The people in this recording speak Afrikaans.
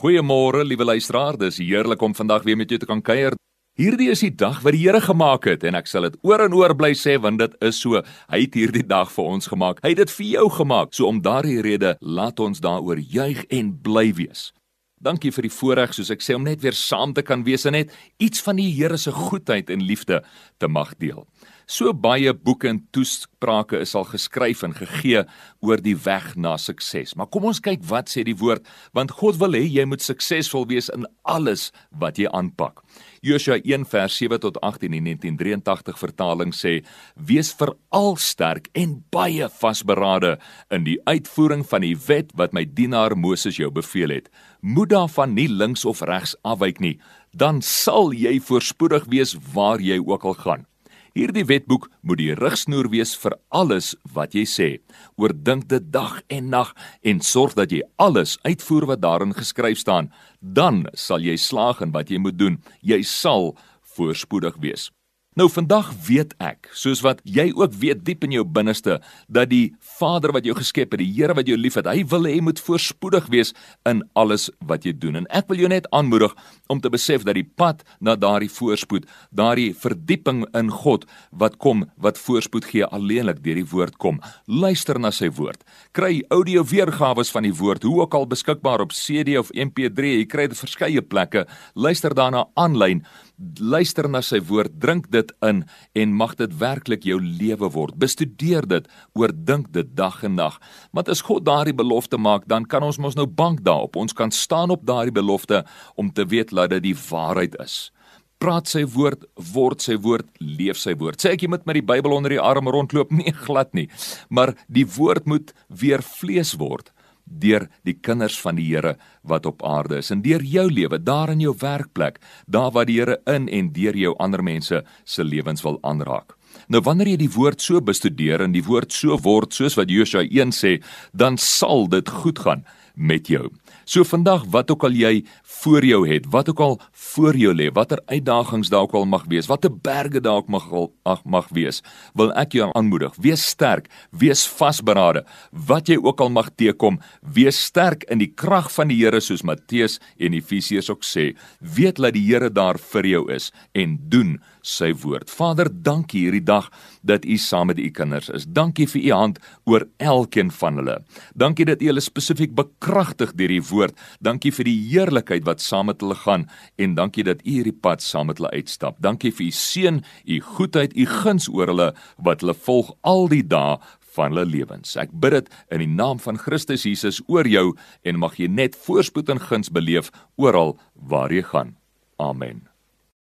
Goeiemôre, liewe luisteraar. Dis heerlik om vandag weer met jou te kan kuier. Hierdie is die dag wat die Here gemaak het en ek sal dit oor en oor bly sê want dit is so. Hy het hierdie dag vir ons gemaak. Hy het dit vir jou gemaak. So om daardie rede, laat ons daaroor juig en bly wees. Dankie vir die voorreg, soos ek sê, om net weer saam te kan wees en net iets van die Here se goedheid en liefde te mag deel. So baie boeke en toesprake is al geskryf en gegee oor die weg na sukses. Maar kom ons kyk wat sê die woord, want God wil hê jy moet suksesvol wees in alles wat jy aanpak. Josua 1 vers 7 tot 18 in 1983 vertaling sê: Wees veral sterk en baie vasberade in die uitvoering van die wet wat my dienaar Moses jou beveel het. Moet daarvan nie links of regs afwyk nie, dan sal jy voorspoedig wees waar jy ook al gaan. Hierdie wetboek moet die rigsnoer wees vir alles wat jy sê. Oordink dit dag en nag en sorg dat jy alles uitvoer wat daarin geskryf staan. Dan sal jy slaag in wat jy moet doen. Jy sal voorspoedig wees. Nou vandag weet ek, soos wat jy ook weet diep in jou binneste, dat die Vader wat jou geskep het, die Here wat jou liefhet, hy wil hê jy moet voorspoedig wees in alles wat jy doen. En ek wil jou net aanmoedig om te besef dat die pad na daardie voorspoed, daardie verdieping in God wat kom, wat voorspoed gee alleenlik deur die woord kom. Luister na sy woord. Kry audio weergawe van die woord, hoe ook al beskikbaar op CD of MP3, jy kry dit verskeie plekke. Luister daarna aanlyn luister na sy woord, drink dit in en mag dit werklik jou lewe word. Bestudeer dit, oordink dit dag en nag. Want as God daardie belofte maak, dan kan ons mos nou bank daarop. Ons kan staan op daardie belofte om te weet dat dit die waarheid is. Praat sy woord, word sy woord, leef sy woord. Sê ek jy moet met die Bybel onder die arm rondloop? Nee, glad nie. Maar die woord moet weer vlees word deur die kinders van die Here wat op aarde is en deur jou lewe daar in jou werkplek daar waar die Here in en deur jou ander mense se lewens wil aanraak. Nou wanneer jy die woord so bestudeer en die woord so word soos wat Josua 1 sê, dan sal dit goed gaan met jou. So vandag wat ook al jy voor jou het, wat ook al voor jou lê, watter uitdagings dalk al mag wees, watter berge dalk mag ag mag wees, wil ek jou aanmoedig, wees sterk, wees vasberade. Wat jy ook al mag teekom, wees sterk in die krag van die Here soos Matteus en Efesiërs ook sê. Weet dat die Here daar vir jou is en doen sy woord. Vader, dankie hierdie dag dat U saam met U kinders is. Dankie vir U hand oor elkeen van hulle. Dankie dat U hulle spesifiek bekragtig deur die woord. Dankie vir die heerlikheid wat saam met hulle gaan en dankie dat U hierdie pad saam met hulle uitstap. Dankie vir U seën, U goedheid, U guns oor hulle wat hulle volg al die dae van hulle lewens. Ek bid dit in die naam van Christus Jesus oor jou en mag jy net voorspoed en guns beleef oral waar jy gaan. Amen.